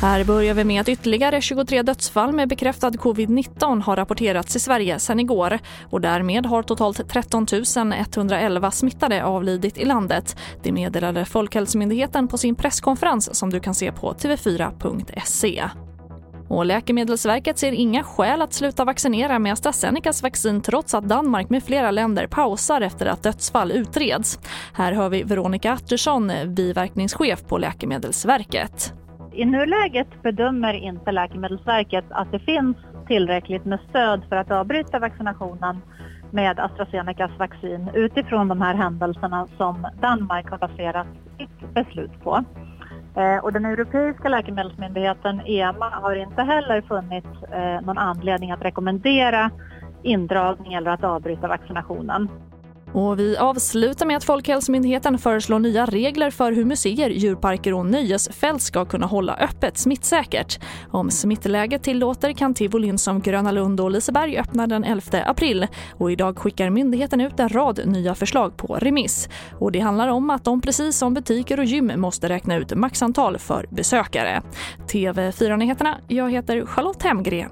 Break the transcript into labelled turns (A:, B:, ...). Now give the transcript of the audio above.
A: Här börjar vi med att ytterligare 23 dödsfall med bekräftad covid-19 har rapporterats i Sverige sedan igår och därmed har totalt 13 111 smittade avlidit i landet. Det meddelade Folkhälsomyndigheten på sin presskonferens som du kan se på tv4.se. Och Läkemedelsverket ser inga skäl att sluta vaccinera med AstraZenecas vaccin trots att Danmark med flera länder pausar efter att dödsfall utreds. Här hör vi Veronica Attersson, biverkningschef på Läkemedelsverket.
B: I nuläget bedömer inte Läkemedelsverket att det finns tillräckligt med stöd för att avbryta vaccinationen med AstraZenecas vaccin utifrån de här händelserna som Danmark har baserat sitt beslut på. Eh, och den europeiska läkemedelsmyndigheten EMA har inte heller funnit eh, någon anledning att rekommendera indragning eller att avbryta vaccinationen.
A: Och vi avslutar med att Folkhälsomyndigheten föreslår nya regler för hur museer, djurparker och nöjesfält ska kunna hålla öppet smittsäkert. Om smittläget tillåter kan tivolin som Gröna Lund och Liseberg öppna den 11 april. Och idag skickar myndigheten ut en rad nya förslag på remiss. Och det handlar om att de precis som butiker och gym måste räkna ut maxantal för besökare. TV4-nyheterna, jag heter Charlotte Hemgren.